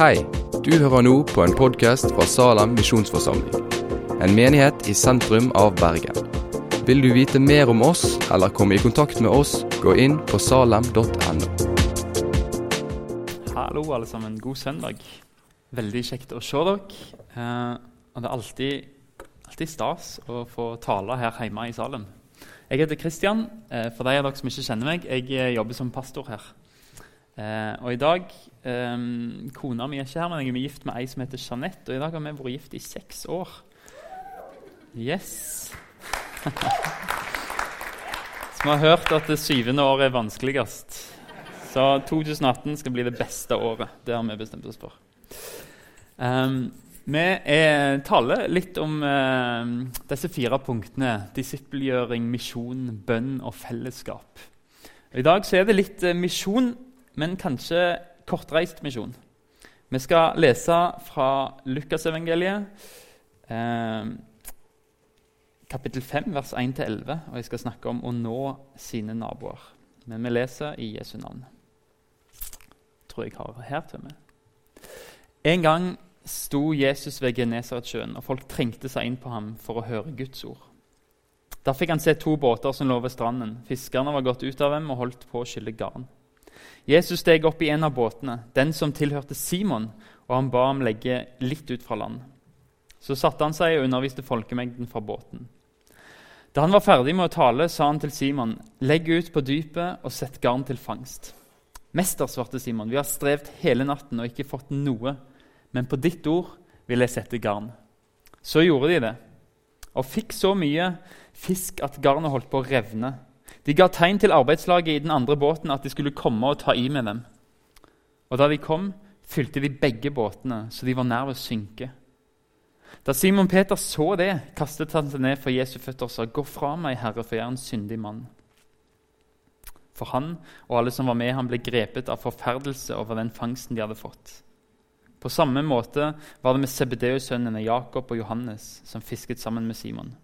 Hei, du hører nå på en podkast fra Salem misjonsforsamling. En menighet i sentrum av Bergen. Vil du vite mer om oss eller komme i kontakt med oss, gå inn på salem.no. Hallo, alle sammen. God søndag. Veldig kjekt å se dere. Eh, og det er alltid, alltid stas å få tale her hjemme i Salem. Jeg heter Kristian. Eh, for de av dere som ikke kjenner meg, jeg eh, jobber som pastor her. Eh, og i dag, eh, Kona mi er ikke her, men jeg er gift med ei som heter Jeanette. Og i dag har vi vært gift i seks år. Yes! Så vi har hørt at det syvende året er vanskeligst. Så 2018 skal bli det beste året. Det har vi bestemt oss for. Um, vi er, taler litt om uh, disse fire punktene. Disippelgjøring, misjon, bønn og fellesskap. I dag så er det litt uh, misjon, men kanskje kortreist misjon. Vi skal lese fra Lukasevangeliet, eh, kapittel 5, vers 1-11. Og jeg skal snakke om å nå sine naboer. Men vi leser i Jesu navn tror jeg har her til meg. En gang sto Jesus ved Genesaretsjøen, og folk trengte seg inn på ham for å høre Guds ord. Da fikk han se to båter som lå ved stranden. Fiskerne var gått ut av dem og holdt på å skylle garn. Jesus steg opp i en av båtene, den som tilhørte Simon, og han ba ham legge litt ut fra land. Så satte han seg og underviste folkemengden fra båten. Da han var ferdig med å tale, sa han til Simon.: Legg ut på dypet og sett garn til fangst. Mester, svarte Simon, vi har strevd hele natten og ikke fått noe, men på ditt ord vil jeg sette garn. Så gjorde de det, og fikk så mye fisk at garnet holdt på å revne. De ga tegn til arbeidslaget i den andre båten at de skulle komme og ta i med dem. Og da de kom, fylte de begge båtene, så de var nær ved å synke. Da Simon Peter så det, kastet han seg ned for Jesu føtter og sa, 'Gå fra meg, Herre, for jeg er en syndig mann.' For han og alle som var med ham, ble grepet av forferdelse over den fangsten de hadde fått. På samme måte var det med Sebedeus-sønnene Jakob og Johannes, som fisket sammen med Simon.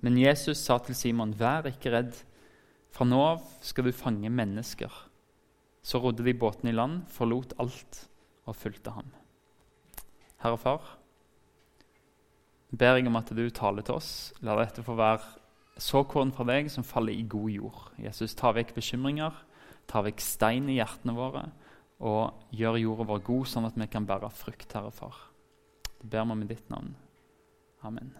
Men Jesus sa til Simon, 'Vær ikke redd. Fra nå av skal du fange mennesker.' Så rodde de båten i land, forlot alt og fulgte ham. Herre Far, ber jeg om at du taler til oss. La dette få være såkorn fra deg som faller i god jord. Jesus, ta vekk bekymringer, ta vekk stein i hjertene våre, og gjør jorda vår god, sånn at vi kan bære frukt, Herre Far. Det ber vi med ditt navn. Amen.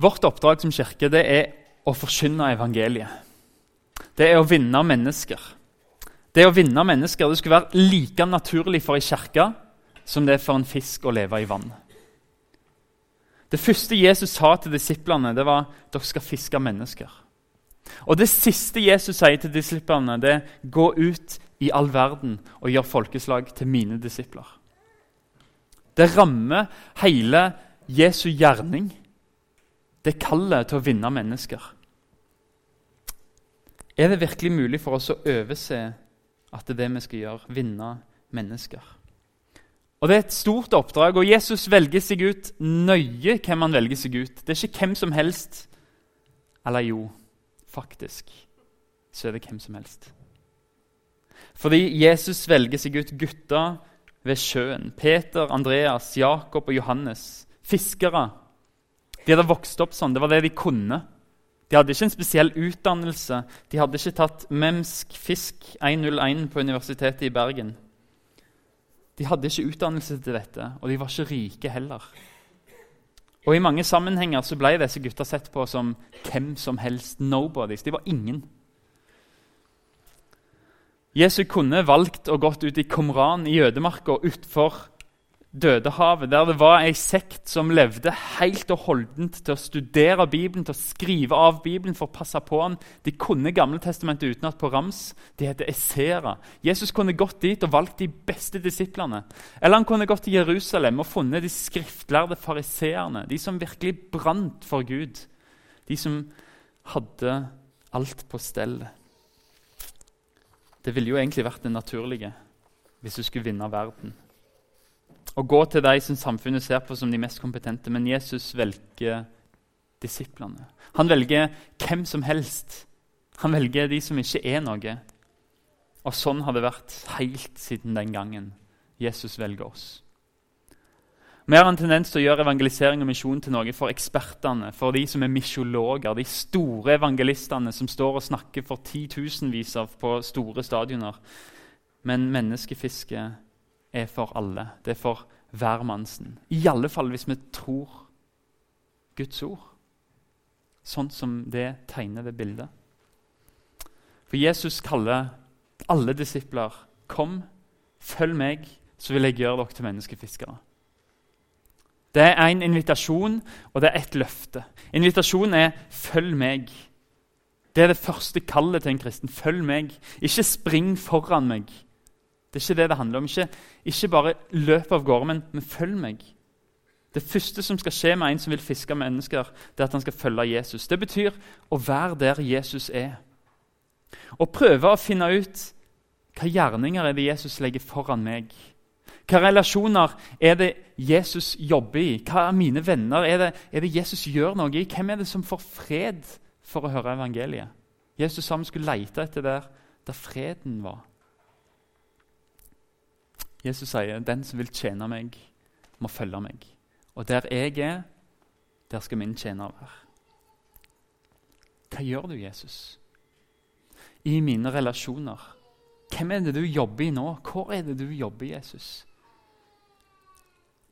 Vårt oppdrag som kirke det er å forkynne evangeliet. Det er å vinne mennesker. Det å vinne mennesker det skulle være like naturlig for ei kirke som det er for en fisk å leve i vann. Det første Jesus sa til disiplene, det var dere skal fiske mennesker. Og det siste Jesus sier til disiplene, det er gå ut i all verden og gjør folkeslag til mine disipler. Det rammer hele Jesu gjerning. Det kallet til å vinne mennesker. Er det virkelig mulig for oss å overse at det er det vi skal gjøre? Vinne mennesker. Og Det er et stort oppdrag, og Jesus velger seg ut nøye hvem han velger seg ut. Det er ikke hvem som helst. Eller jo, faktisk så er det hvem som helst. Fordi Jesus velger seg ut gutter ved sjøen. Peter, Andreas, Jakob og Johannes. Fiskere. De hadde vokst opp sånn. Det var det de kunne. De hadde ikke en spesiell utdannelse. De hadde ikke tatt memsk fisk 101 på Universitetet i Bergen. De hadde ikke utdannelse til dette, og de var ikke rike heller. Og I mange sammenhenger så ble disse gutta sett på som hvem som helst nobodies. De var ingen. Jesus kunne valgt å gått ut i Komran i ødemarka utfor Dødehavet, der det var ei sekt som levde helt og holdent til å studere Bibelen, til å skrive av Bibelen for å passe på den. De kunne Gamletestamentet utenat på rams. De heter Esera. Jesus kunne gått dit og valgt de beste disiplene. Eller han kunne gått til Jerusalem og funnet de skriftlærde fariseerne, de som virkelig brant for Gud. De som hadde alt på stell. Det ville jo egentlig vært det naturlige hvis du skulle vinne verden å gå til de som samfunnet ser på som de mest kompetente. Men Jesus velger disiplene. Han velger hvem som helst. Han velger de som ikke er noe. Og sånn har det vært helt siden den gangen Jesus velger oss. Vi har en tendens til å gjøre evangelisering og misjon til noe for ekspertene, for de som er misjologer, de store evangelistene som står og snakker for titusenvis av på store stadioner. Men menneskefiske er for alle. Det er for hvermannsen. I alle fall hvis vi tror Guds ord, sånn som det tegner det bildet. For Jesus kaller alle disipler Kom, følg meg, så vil jeg gjøre dere til menneskefiskere. Det er en invitasjon, og det er et løfte. Invitasjonen er 'følg meg'. Det er det første kallet til en kristen. Følg meg. Ikke spring foran meg. Det er ikke det det handler om. Ikke, ikke bare løp av gårde, men, men, følg meg. Det første som skal skje med en som vil fiske mennesker, det er at han skal følge Jesus. Det betyr å være der Jesus er. Å prøve å finne ut hva gjerninger er det Jesus legger foran meg. Hva relasjoner er det Jesus jobber i? Hva er mine venner? Er det, er det Jesus gjør noe i? Hvem er det som får fred for å høre evangeliet? Jesus sa vi skulle lete etter der, der freden var. Jesus sier, 'Den som vil tjene meg, må følge meg.' Og der jeg er, der skal min tjener være. Hva gjør du, Jesus? I mine relasjoner. Hvem er det du jobber i nå? Hvor er det du jobber, Jesus?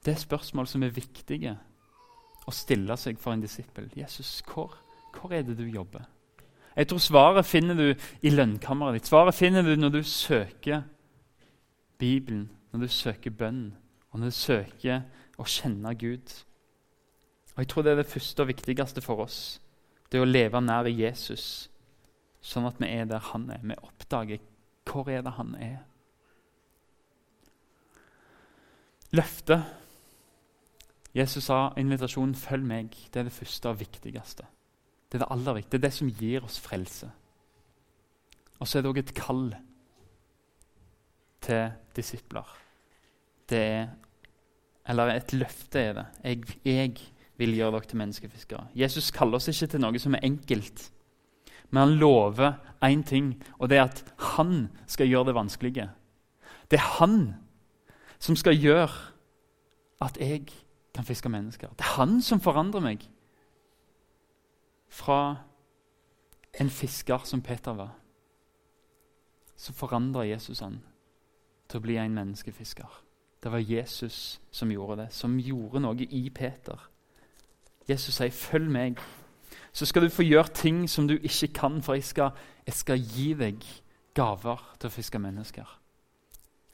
Det er spørsmål som er viktige å stille seg for en disippel. Jesus, hvor, hvor er det du jobber? Jeg tror svaret finner du i lønnkammeret ditt. Svaret finner du når du søker Bibelen, når du søker bønn, og når du søker å kjenne Gud. Og Jeg tror det er det første og viktigste for oss. Det å leve nær Jesus, sånn at vi er der han er. Vi oppdager hvor er det han er. Løftet Jesus sa invitasjonen 'følg meg'. Det er det første og viktigste. Det er det aller viktigste. Det er det som gir oss frelse. Og så er det òg et kall til disipler. Det er Eller et løfte er det. Jeg, jeg vil gjøre dere til menneskefiskere. Jesus kaller oss ikke til noe som er enkelt. Men han lover én ting, og det er at han skal gjøre det vanskelige. Det er han som skal gjøre at jeg kan fiske mennesker. Det er han som forandrer meg. Fra en fisker som Peter var, så forandrer Jesus han til å bli en menneskefisker. Det var Jesus som gjorde det, som gjorde noe i Peter. Jesus sier, 'Følg meg, så skal du få gjøre ting som du ikke kan, for jeg skal, jeg skal gi deg gaver til å fiske mennesker.'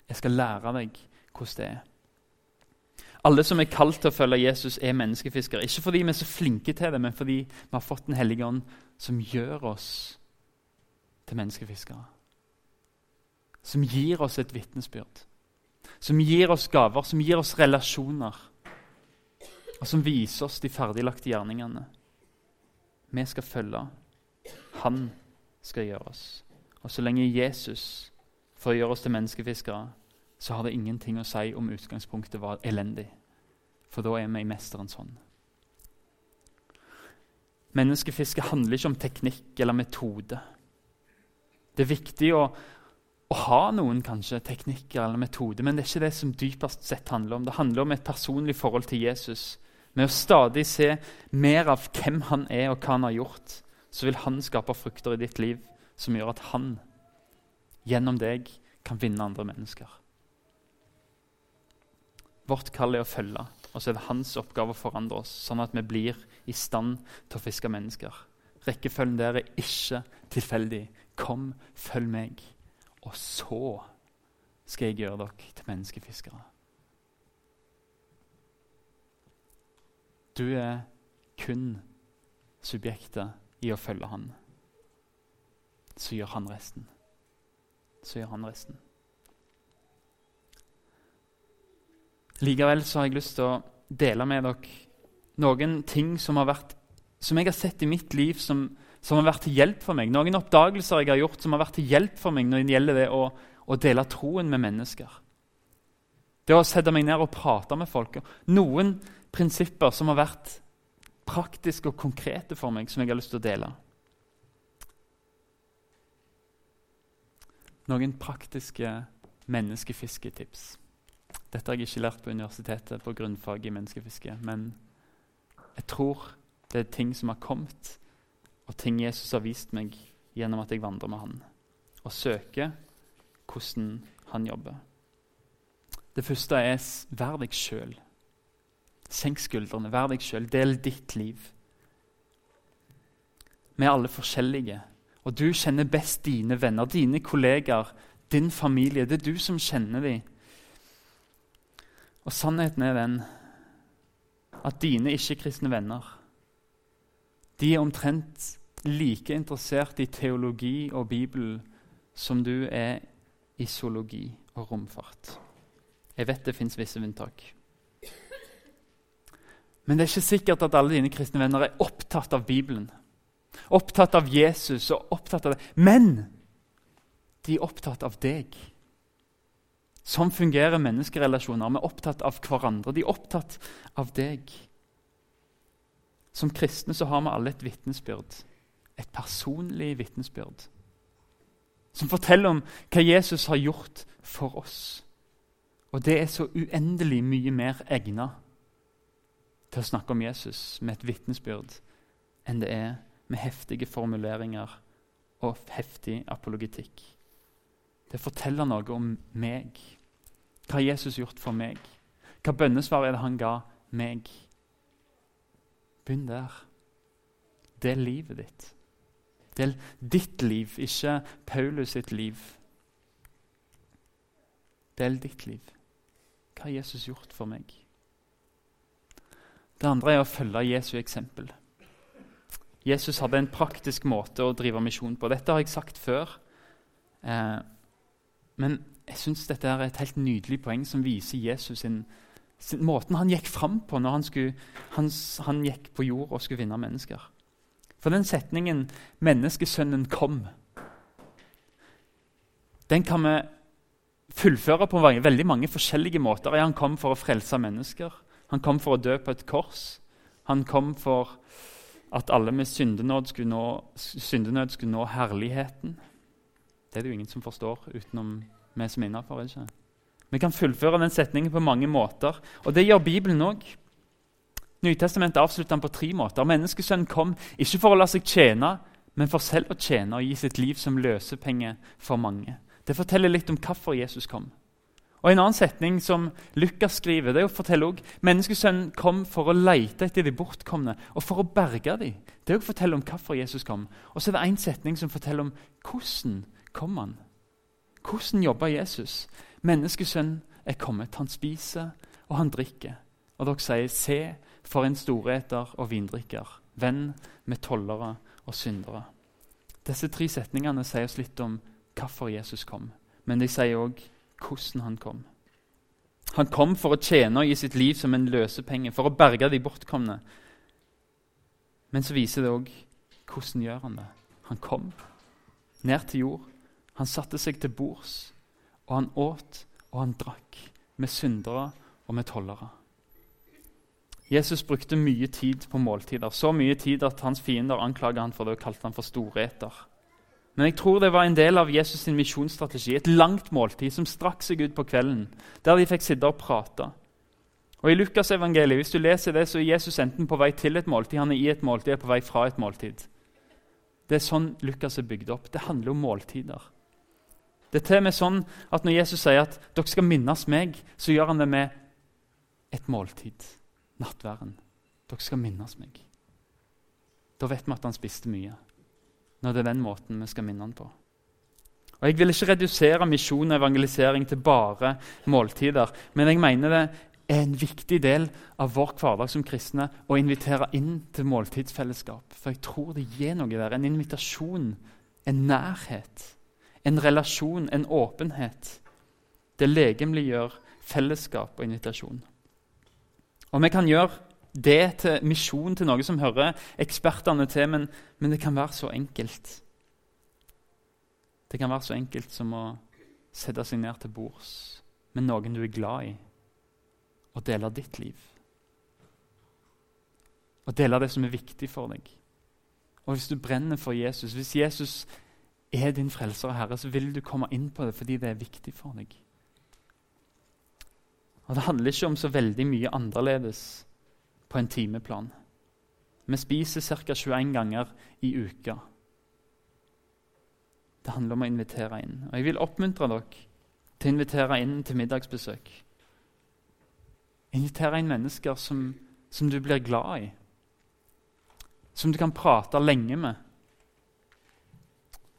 Jeg skal lære deg hvordan det er. Alle som er kalt til å følge Jesus, er menneskefiskere. Ikke fordi vi er så flinke til det, men fordi vi har fått Den hellige ånd som gjør oss til menneskefiskere. Som gir oss et vitnesbyrd. Som gir oss gaver, som gir oss relasjoner. Og som viser oss de ferdiglagte gjerningene. Vi skal følge. Han skal gjøre oss. Og så lenge Jesus får gjøre oss til menneskefiskere, så har det ingenting å si om utgangspunktet var elendig. For da er vi i mesterens hånd. Menneskefiske handler ikke om teknikk eller metode. Det er viktig å, å ha noen kanskje teknikker eller metode, men det er ikke det som dypest sett handler om. Det handler om et personlig forhold til Jesus. Med å stadig se mer av hvem han er og hva han har gjort, så vil han skape frukter i ditt liv som gjør at han gjennom deg kan vinne andre mennesker. Vårt kall er å følge, og så er det hans oppgave å forandre oss, sånn at vi blir i stand til å fiske mennesker. Rekkefølgen der er ikke tilfeldig. Kom, følg meg, og så skal jeg gjøre dere til menneskefiskere. Du er kun subjektet i å følge han. Så gjør han resten. Så gjør han resten. Likevel så har jeg lyst til å dele med dere noen ting som, vært, som jeg har sett i mitt liv som, som, har vært til hjelp for meg. Noen oppdagelser jeg har gjort som har vært til hjelp for meg når det gjelder det å, å dele troen med mennesker. Det å sette meg ned og prate med folk. Noen prinsipper som har vært praktiske og konkrete for meg, som jeg har lyst til å dele. noen praktiske menneskefisketips. Dette har jeg ikke lært på universitetet på grunnfag i menneskefiske. Men jeg tror det er ting som har kommet, og ting Jesus har vist meg gjennom at jeg vandrer med han, og søker hvordan han jobber. Det første er vær deg sjøl. Senk skuldrene, vær deg sjøl. Del ditt liv. Vi er alle forskjellige, og du kjenner best dine venner, dine kollegaer, din familie. Det er du som kjenner dem. Og sannheten er den at dine ikke-kristne venner de er omtrent like interessert i teologi og Bibel som du er i zoologi og romfart. Jeg vet det fins visse unntak. Men det er ikke sikkert at alle dine kristne venner er opptatt av Bibelen. Opptatt av Jesus og opptatt av det. Men de er opptatt av deg. Sånn fungerer menneskerelasjoner. Vi er opptatt av hverandre. De er opptatt av deg. Som kristne så har vi alle et vitnesbyrd. Et personlig vitnesbyrd. Som forteller om hva Jesus har gjort for oss. Og det er så uendelig mye mer egna til å snakke om Jesus med et vitnesbyrd enn det er med heftige formuleringer og heftig apologitikk. Det forteller noe om meg. Hva har Jesus gjort for meg? Hva bønnesvar er det han ga meg? Begynn der. Del livet ditt. Del ditt liv, ikke Paulus sitt liv. Del ditt liv. Hva har Jesus gjort for meg? Det andre er å følge Jesu eksempel. Jesus hadde en praktisk måte å drive misjon på. Dette har jeg sagt før. Eh, men jeg syns dette er et helt nydelig poeng som viser Jesus sin, måten han gikk fram på når han, skulle, han, han gikk på jord og skulle vinne mennesker. For den setningen 'Menneskesønnen kom' den kan vi fullføre på veldig mange forskjellige måter. Han kom for å frelse mennesker. Han kom for å dø på et kors. Han kom for at alle med syndenød skulle nå, syndenød skulle nå herligheten. Det er det jo ingen som forstår utenom vi som er innafor. Vi kan fullføre den setningen på mange måter, og det gjør Bibelen òg. Nytestamentet avslutter den på tre måter. Menneskesønnen kom ikke for å la seg tjene, men for selv å tjene og gi sitt liv som løsepenge for mange. Det forteller litt om hvorfor Jesus kom. Og En annen setning som Lukas skriver, det er å fortelle også, menneskesønnen kom for å lete etter de bortkomne og for å berge dem. Det er å fortelle om hvorfor Jesus kom. Og så er det en setning som forteller om hvordan kom han. Hvordan jobba Jesus? Menneskesønnen er kommet. Han spiser, og han drikker. Og dere sier, 'Se, for en storeter og vindrikker, venn med tollere og syndere.' Disse tre setningene sier oss litt om hvorfor Jesus kom. Men de sier òg hvordan han kom. Han kom for å tjene og gi sitt liv som en løsepenge, for å berge de bortkomne. Men så viser det òg hvordan gjør han det. Han kom ned til jord. Han satte seg til bords, og han åt og han drakk med syndere og med tollere. Jesus brukte mye tid på måltider, så mye tid at hans fiender anklaget han for det og kalte han for storeter. Men jeg tror det var en del av Jesus' sin misjonsstrategi. Et langt måltid som strakk seg ut på kvelden, der de fikk sitte og prate. Og I Lukas evangeliet, hvis du leser det, så er Jesus enten på vei til et måltid, han er i et måltid, eller på vei fra et måltid. Det er sånn Lukas er bygd opp. Det handler om måltider. Det er til og med sånn at Når Jesus sier at dere skal minnes meg, så gjør han det med et måltid. Nattværen. Dere skal minnes meg. Da vet vi at han spiste mye når det er den måten vi skal minne han på. Og Jeg vil ikke redusere misjon og evangelisering til bare måltider, men jeg mener det er en viktig del av vår hverdag som kristne å invitere inn til måltidsfellesskap. For jeg tror det gir noe der. En invitasjon, en nærhet, en relasjon, en åpenhet. Det legemliggjør fellesskap og invitasjon. Og vi kan gjøre det til misjon til noe som hører ekspertene til, men, men, det kan være så enkelt. Det kan være så enkelt som å sette seg ned til bords med noen du er glad i, og dele ditt liv. Og dele det som er viktig for deg. Og hvis du brenner for Jesus, hvis Jesus er din frelser og herre, så vil du komme inn på det fordi det er viktig for deg. Og Det handler ikke om så veldig mye annerledes på en timeplan. Vi spiser ca. 21 ganger i uka. Det handler om å invitere inn. Og Jeg vil oppmuntre dere til å invitere inn til middagsbesøk. Invitere inn mennesker som, som du blir glad i. Som du kan prate lenge med.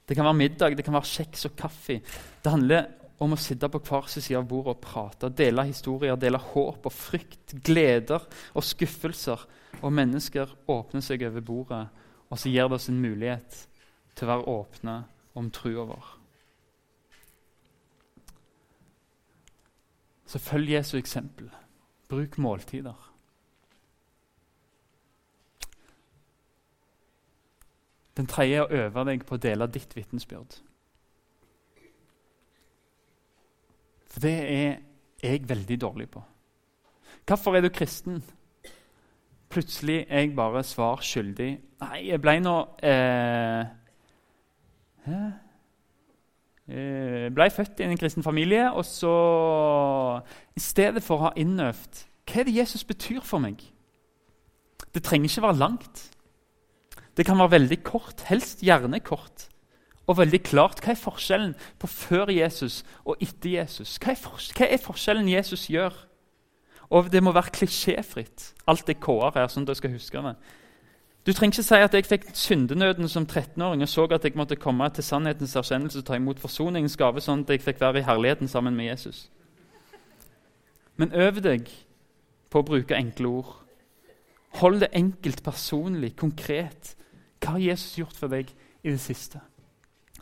Det kan være middag, det kan være kjeks og kaffe. Det handler om å sitte på hver sin side av bordet og prate. Dele historier, dele håp og frykt, gleder og skuffelser. Og mennesker åpner seg over bordet, og så gir det oss en mulighet til å være åpne om trua vår. Så følg Jesu eksempel. Bruk måltider. Den tredje er å øve deg på å dele ditt vitnesbyrd. For det er jeg veldig dårlig på. Hvorfor er du kristen? Plutselig er jeg bare svar skyldig. Nei, jeg ble nå eh, Jeg ble født i en kristen familie, og så I stedet for å ha innøvd hva er det Jesus betyr for meg Det trenger ikke være langt. Det kan være veldig kort, helst gjerne kort. Og veldig klart hva er forskjellen på før Jesus og etter Jesus. Hva er, er forskjellen Jesus gjør? Og det må være klisjéfritt, alt det K-er her. sånn at jeg skal huske det. Du trenger ikke si at jeg fikk syndenøden som 13-åring og så at jeg måtte komme til sannhetens erkjennelse og ta imot forsoningens gave, sånn at jeg fikk være i herligheten sammen med Jesus. Men øv deg på å bruke enkle ord. Hold det enkelt, personlig, konkret. Hva har Jesus gjort for deg i det siste?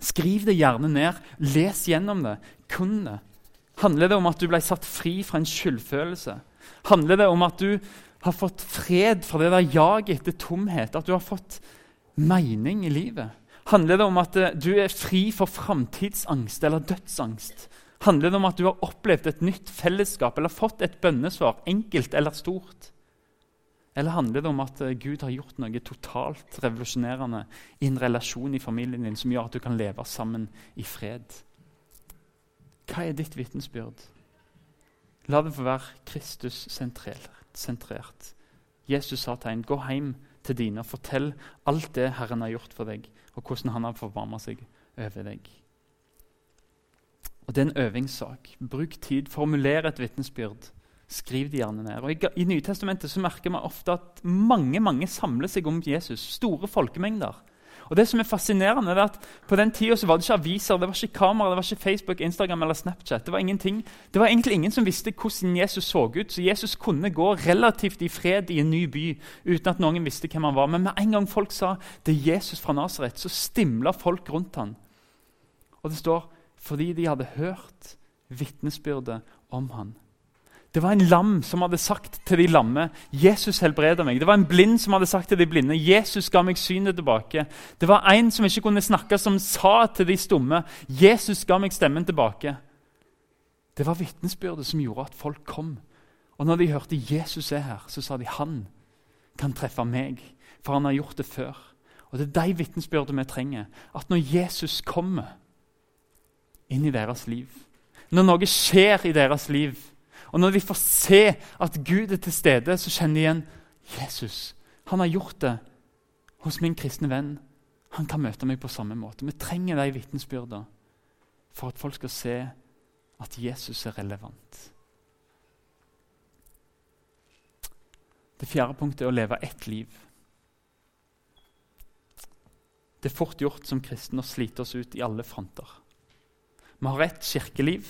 Skriv det gjerne ned. Les gjennom det. Kun det. Handler det om at du ble satt fri fra en skyldfølelse? Handler det om at du har fått fred fra det der jaget etter tomhet? At du har fått mening i livet? Handler det om at eh, du er fri for framtidsangst eller dødsangst? Handler det om at du har opplevd et nytt fellesskap eller fått et bønnesvar, enkelt eller stort? Eller handler det om at eh, Gud har gjort noe totalt revolusjonerende i en relasjon i familien din som gjør at du kan leve sammen i fred? Hva er ditt vitnesbyrd? La det få være Kristus-sentrert. Jesus sa til en, gå hjem til dine og fortell alt det Herren har gjort for deg, og hvordan han har forvarma seg over deg. Og Det er en øvingssak. Bruk tid, formuler et vitnesbyrd. Skriv det gjerne ned. Og I, i Nytestamentet så merker man ofte at mange mange samler seg om Jesus. Store folkemengder. Og det som er fascinerende er at På den tida var det ikke aviser, det var ikke kamera, det var ikke Facebook, Instagram eller Snapchat. Det var ingenting. Det var egentlig ingen som visste hvordan Jesus så ut. Så Jesus kunne gå relativt i fred i en ny by uten at noen visste hvem han var. Men med en gang folk sa det er Jesus fra Nasaret, så stimla folk rundt han. Og det står fordi de hadde hørt vitnesbyrdet om han. Det var en lam som hadde sagt til de lamme 'Jesus helbreder meg'. Det var en blind som hadde sagt til de blinde 'Jesus ga meg synet tilbake'. Det var en som ikke kunne snakke, som sa til de stumme 'Jesus ga meg stemmen tilbake'. Det var vitnesbyrdet som gjorde at folk kom. Og når de hørte 'Jesus er her', så sa de 'Han kan treffe meg', for han har gjort det før. Og Det er de vitnesbyrdene vi trenger. At når Jesus kommer inn i deres liv, når noe skjer i deres liv og når vi får se at Gud er til stede, så kjenner de igjen Jesus. Han har gjort det hos min kristne venn. Han kan møte meg på samme måte. Vi trenger de vitnesbyrdene for at folk skal se at Jesus er relevant. Det fjerde punktet er å leve ett liv. Det er fort gjort som kristne å slite oss ut i alle fronter. Vi har ett kirkeliv,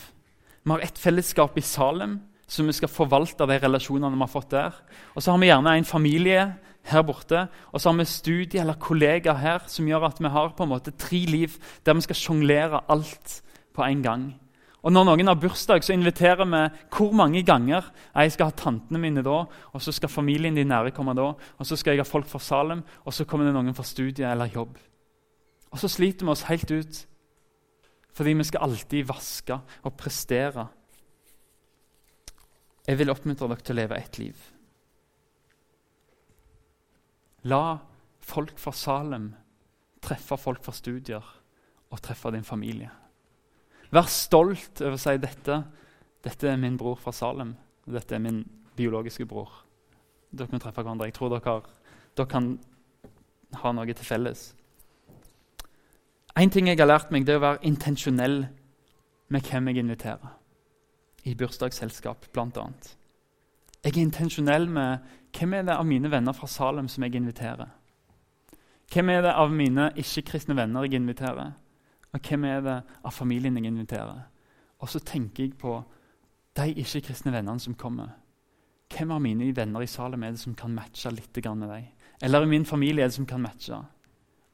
vi har ett fellesskap i Salem, så vi skal forvalte de relasjonene vi har fått der. Og så har vi gjerne en familie her borte, og så har vi studie eller kollegaer her som gjør at vi har på en måte tre liv der vi skal sjonglere alt på en gang. Og Når noen har bursdag, så inviterer vi hvor mange ganger jeg skal ha tantene mine da, og så skal familien din nære komme da, og så skal jeg ha folk fra Salem, og så kommer det noen fra studie eller jobb. Og så sliter vi oss helt ut fordi vi skal alltid vaske og prestere. Jeg vil oppmuntre dere til å leve ett liv. La folk fra Salem treffe folk fra studier og treffe din familie. Vær stolt over å si dette. Dette er min bror fra Salem. Dette er min biologiske bror. Dere kan treffe hverandre. Jeg tror dere, dere kan ha noe til felles. En ting jeg har lært meg, det er å være intensjonell med hvem jeg inviterer. I bursdagsselskap, bl.a. Jeg er intensjonell med hvem er det av mine venner fra Salem som jeg inviterer. Hvem er det av mine ikke-kristne venner jeg inviterer? Og hvem er det av familien jeg inviterer? Og så tenker jeg på de ikke-kristne vennene som kommer. Hvem av mine venner i Salem er det som kan matche litt med deg? Eller i min familie er det som kan matche?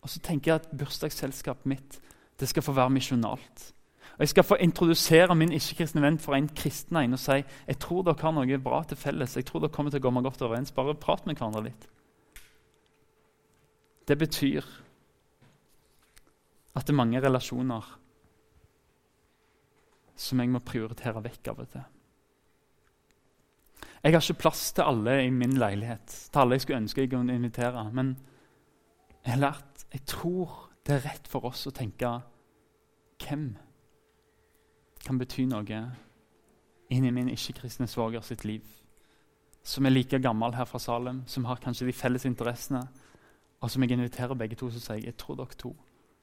Og så tenker jeg at bursdagsselskapet mitt det skal få være misjonalt. Og Jeg skal få introdusere min ikke-kristne venn for en kristen en og si jeg tror dere har noe bra til felles. jeg tror dere kommer til å gå meg godt overens. Bare prat med hverandre litt. Det betyr at det er mange relasjoner som jeg må prioritere vekk av og til. Jeg har ikke plass til alle i min leilighet, til alle jeg skulle ønske jeg kunne invitere. Men jeg har lært jeg tror det er rett for oss å tenke hvem kan bety noe inn i min ikke-kristne svoger sitt liv. Som er like gammel her fra Salem, som har kanskje de felles interessene. Og som jeg inviterer begge to, så sier jeg jeg tror dere to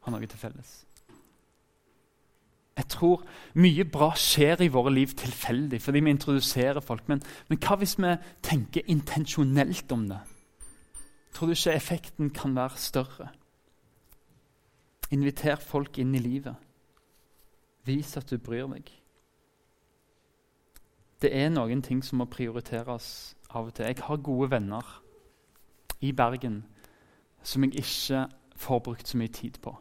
har noe til felles. Jeg tror mye bra skjer i våre liv tilfeldig fordi vi introduserer folk. Men, men hva hvis vi tenker intensjonelt om det? Tror du ikke effekten kan være større? Inviter folk inn i livet. Vis at du bryr deg. Det er noen ting som må prioriteres av og til. Jeg har gode venner i Bergen som jeg ikke får brukt så mye tid på.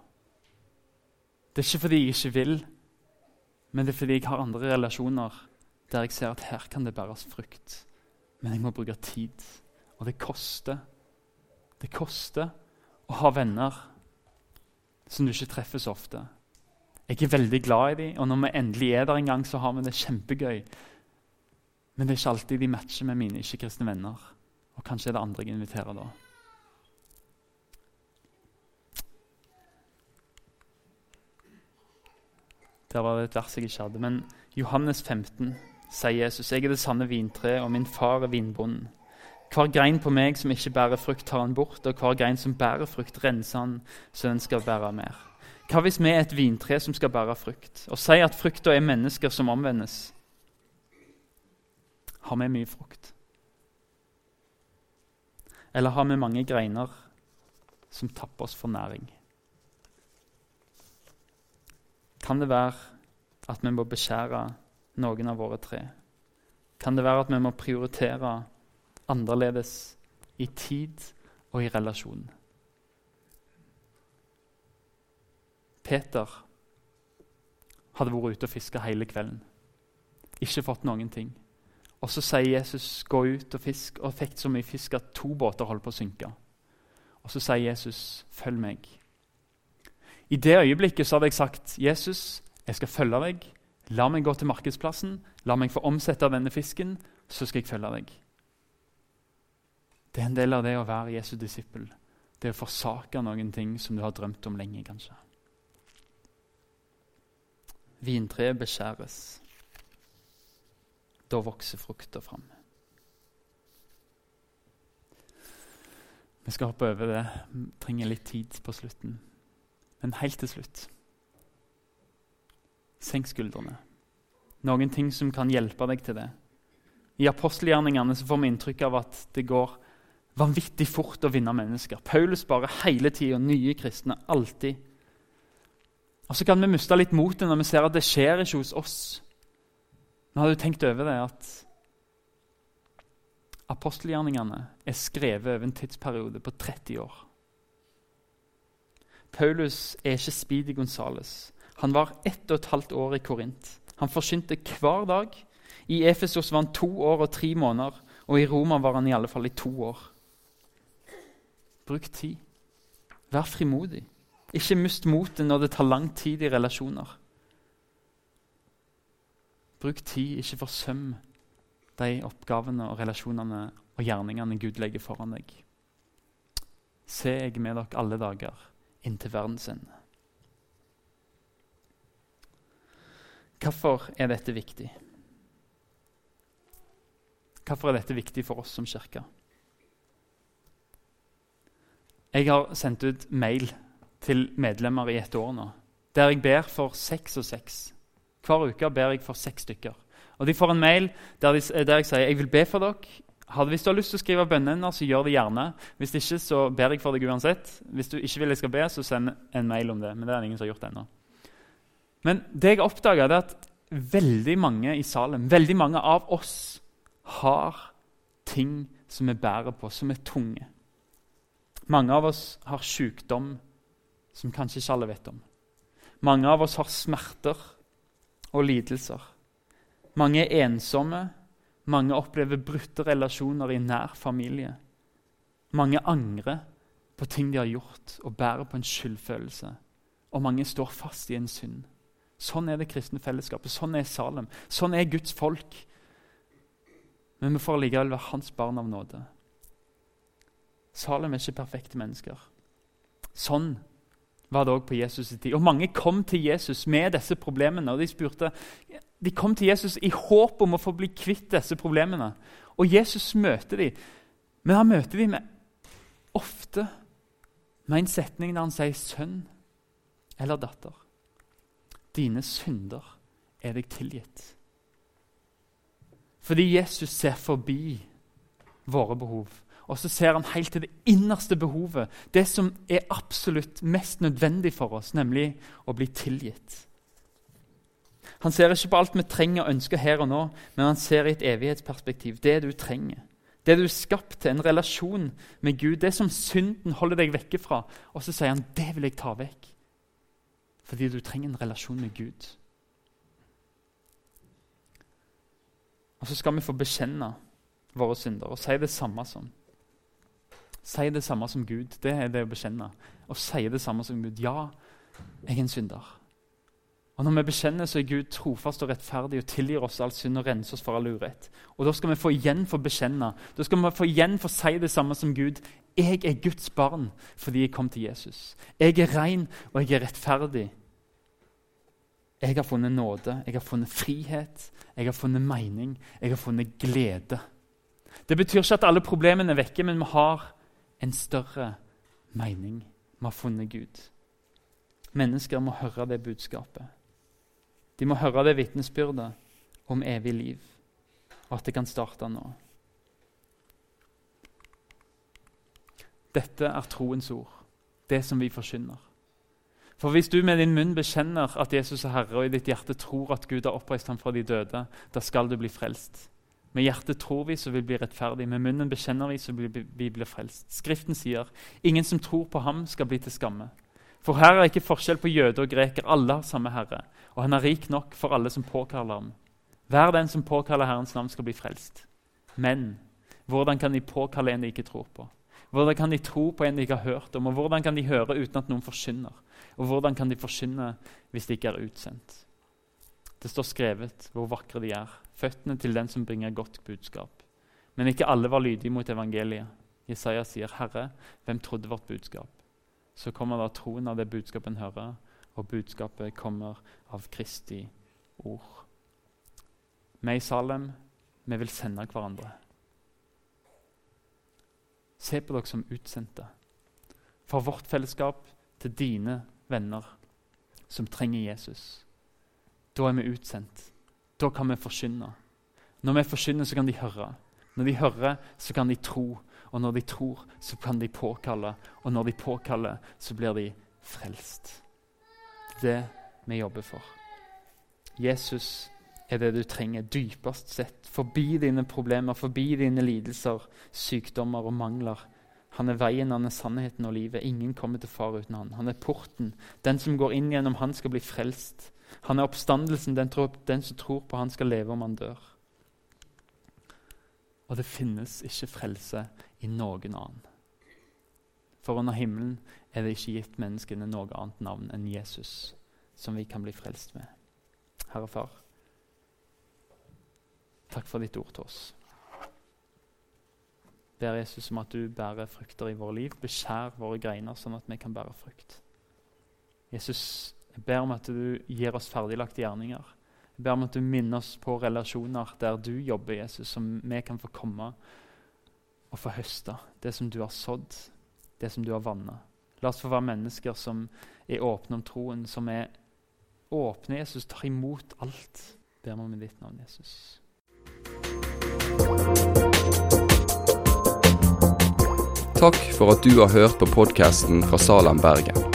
Det er ikke fordi jeg ikke vil, men det er fordi jeg har andre relasjoner der jeg ser at her kan det bæres frukt. Men jeg må bruke tid. Og det koster. Det koster å ha venner som du ikke treffer så ofte. Jeg er veldig glad i dem, og når vi endelig er der en gang, så har vi det kjempegøy. Men det er ikke alltid de matcher med mine ikke-kristne venner. Og kanskje er det andre jeg inviterer da. Der var det et vers jeg ikke hadde. Men Johannes 15 sier Jesus, 'Jeg er det sanne vintre, og min far er vinbonden.' Hver grein på meg som ikke bærer frukt, tar han bort, og hver grein som bærer frukt, renser han, så den skal bære mer. Hva hvis vi er et vintre som skal bære frukt, og sier at frukta er mennesker som omvendes? Har vi mye frukt? Eller har vi mange greiner som tapper oss for næring? Kan det være at vi må beskjære noen av våre tre? Kan det være at vi må prioritere annerledes i tid og i relasjon? Peter hadde vært ute og fiska hele kvelden. Ikke fått noen ting. Og så sier Jesus 'gå ut og fisk', og fikk så mye fisk at to båter holdt på å synke. Og så sier Jesus 'følg meg'. I det øyeblikket så hadde jeg sagt 'Jesus, jeg skal følge deg'. La meg gå til markedsplassen, la meg få omsette denne fisken, så skal jeg følge deg. Det er en del av det å være Jesu disippel. Det å forsake noen ting som du har drømt om lenge. kanskje. Vintreet beskjæres. Da vokser frukta fram. Vi skal hoppe over det. Vi trenger litt tid på slutten. Men helt til slutt Senk skuldrene. Noen ting som kan hjelpe deg til det. I apostelgjerningene får vi inntrykk av at det går vanvittig fort å vinne mennesker. Paulus bare hele tida nye kristne. Alltid. Og Så kan vi miste litt motet når vi ser at det skjer ikke hos oss. Men har du tenkt over det at apostelgjerningene er skrevet over en tidsperiode på 30 år? Paulus er ikke Speedy Gonzales. Han var ett og et halvt år i Korint. Han forsynte hver dag. I Efesos var han to år og tre måneder, og i Roma var han i alle fall i to år. Bruk tid. Vær frimodig. Ikke mist motet når det tar lang tid i relasjoner. Bruk tid, ikke forsøm de oppgavene og relasjonene og gjerningene Gud legger foran deg. Se jeg med dere alle dager inntil verdens ende. Hvorfor er dette viktig? Hvorfor er dette viktig for oss som kirke? Jeg har sendt ut mail til medlemmer i et år nå, der jeg ber for seks og seks. Hver uke ber jeg for seks stykker. Og De får en mail der, de, der jeg sier jeg vil be for dere. Hadde, hvis du har lyst til å skrive bønneender, så gjør det gjerne. Hvis ikke, så ber jeg for deg uansett. Hvis du ikke vil jeg skal be, så send en mail om det. Men det er det ingen som har gjort ennå. Men det jeg oppdaga, er at veldig mange i Salem, veldig mange av oss, har ting som vi bærer på, som er tunge. Mange av oss har sykdom som kanskje ikke alle vet om. Mange av oss har smerter og lidelser. Mange er ensomme. Mange opplever brutte relasjoner i nær familie. Mange angrer på ting de har gjort, og bærer på en skyldfølelse. Og mange står fast i en synd. Sånn er det kristne fellesskapet. Sånn er Salem. Sånn er Guds folk. Men vi får likevel være hans barn av nåde. Salem er ikke perfekte mennesker. Sånn var det òg på Jesus' tid. Og Mange kom til Jesus med disse problemene. og De spurte, de kom til Jesus i håp om å få bli kvitt disse problemene. Og Jesus møter dem. Men han møter dem med, ofte med en setning der han sier 'sønn' eller 'datter'. Dine synder er deg tilgitt. Fordi Jesus ser forbi våre behov. Og så ser han helt til det innerste behovet, det som er absolutt mest nødvendig for oss, nemlig å bli tilgitt. Han ser ikke på alt vi trenger og ønsker her og nå, men han ser i et evighetsperspektiv det du trenger. Det du er skapt til, en relasjon med Gud, det som synden holder deg vekke fra. Og så sier han det vil jeg ta vekk, fordi du trenger en relasjon med Gud. Og så skal vi få bekjenne våre synder og si det samme som Si det samme som Gud. Det er det å bekjenne. Og si det samme som Gud. Ja, jeg er en synder. Og Når vi bekjenner, så er Gud trofast og rettferdig og tilgir oss all synd og renser oss for all urett. Og Da skal vi få igjen for å bekjenne. Da skal vi få igjen for å si det samme som Gud. Jeg er Guds barn fordi jeg kom til Jesus. Jeg er ren, og jeg er rettferdig. Jeg har funnet nåde, jeg har funnet frihet, jeg har funnet mening, jeg har funnet glede. Det betyr ikke at alle problemene er vekke, men vi har en større mening. Vi har funnet Gud. Mennesker må høre det budskapet. De må høre det vitnesbyrdet om evig liv, og at det kan starte nå. Dette er troens ord, det som vi forkynner. For hvis du med din munn bekjenner at Jesus er Herre, og i ditt hjerte tror at Gud har oppreist ham fra de døde, da skal du bli frelst. Med hjertet tror vi, så vi blir rettferdige. Med munnen bekjenner vi, så vi blir frelst. Skriften sier ingen som tror på ham, skal bli til skamme. For her er ikke forskjell på jøde og greker. Alle har samme Herre. Og han er rik nok for alle som påkaller ham. Hver den som påkaller Herrens navn, skal bli frelst. Men hvordan kan de påkalle en de ikke tror på? Hvordan kan de tro på en de ikke har hørt om? Og hvordan kan de høre uten at noen forsyner? Og hvordan kan de forsyne hvis de ikke er utsendt? Det står skrevet hvor vakre de er, føttene til den som bringer godt budskap. Men ikke alle var lydige mot evangeliet. Jesaja sier, 'Herre, hvem trodde vårt budskap?' Så kommer da troen av det budskapet en hører, og budskapet kommer av Kristi ord. Vi i Salem, vi vil sende hverandre. Se på dere som utsendte. Fra vårt fellesskap til dine venner som trenger Jesus. Da er vi utsendt. Da kan vi forkynne. Når vi forkynner, så kan de høre. Når de hører, så kan de tro. Og når de tror, så kan de påkalle. Og når de påkaller, så blir de frelst. Det vi jobber for. Jesus er det du trenger dypest sett. Forbi dine problemer, forbi dine lidelser, sykdommer og mangler. Han er veien, han er sannheten og livet. Ingen kommer til far uten han. Han er porten. Den som går inn gjennom han, skal bli frelst. Han er oppstandelsen. Den, tror, den som tror på han, skal leve om han dør. Og det finnes ikke frelse i noen annen. For under himmelen er det ikke gitt menneskene noe annet navn enn Jesus, som vi kan bli frelst med. Herre Far, takk for ditt ord til oss. Ber Jesus om at du bærer frukter i våre liv. Beskjær våre greiner, sånn at vi kan bære frukt. Jesus, jeg ber om at du gir oss ferdiglagte gjerninger. Jeg ber om at du minner oss på relasjoner der du jobber, Jesus, som vi kan få komme og få høste det som du har sådd, det som du har vanna. La oss få være mennesker som er åpne om troen, som er åpne, Jesus, tar imot alt. Ber vi om i ditt navn, Jesus. Takk for at du har hørt på podkasten fra Salem, Bergen.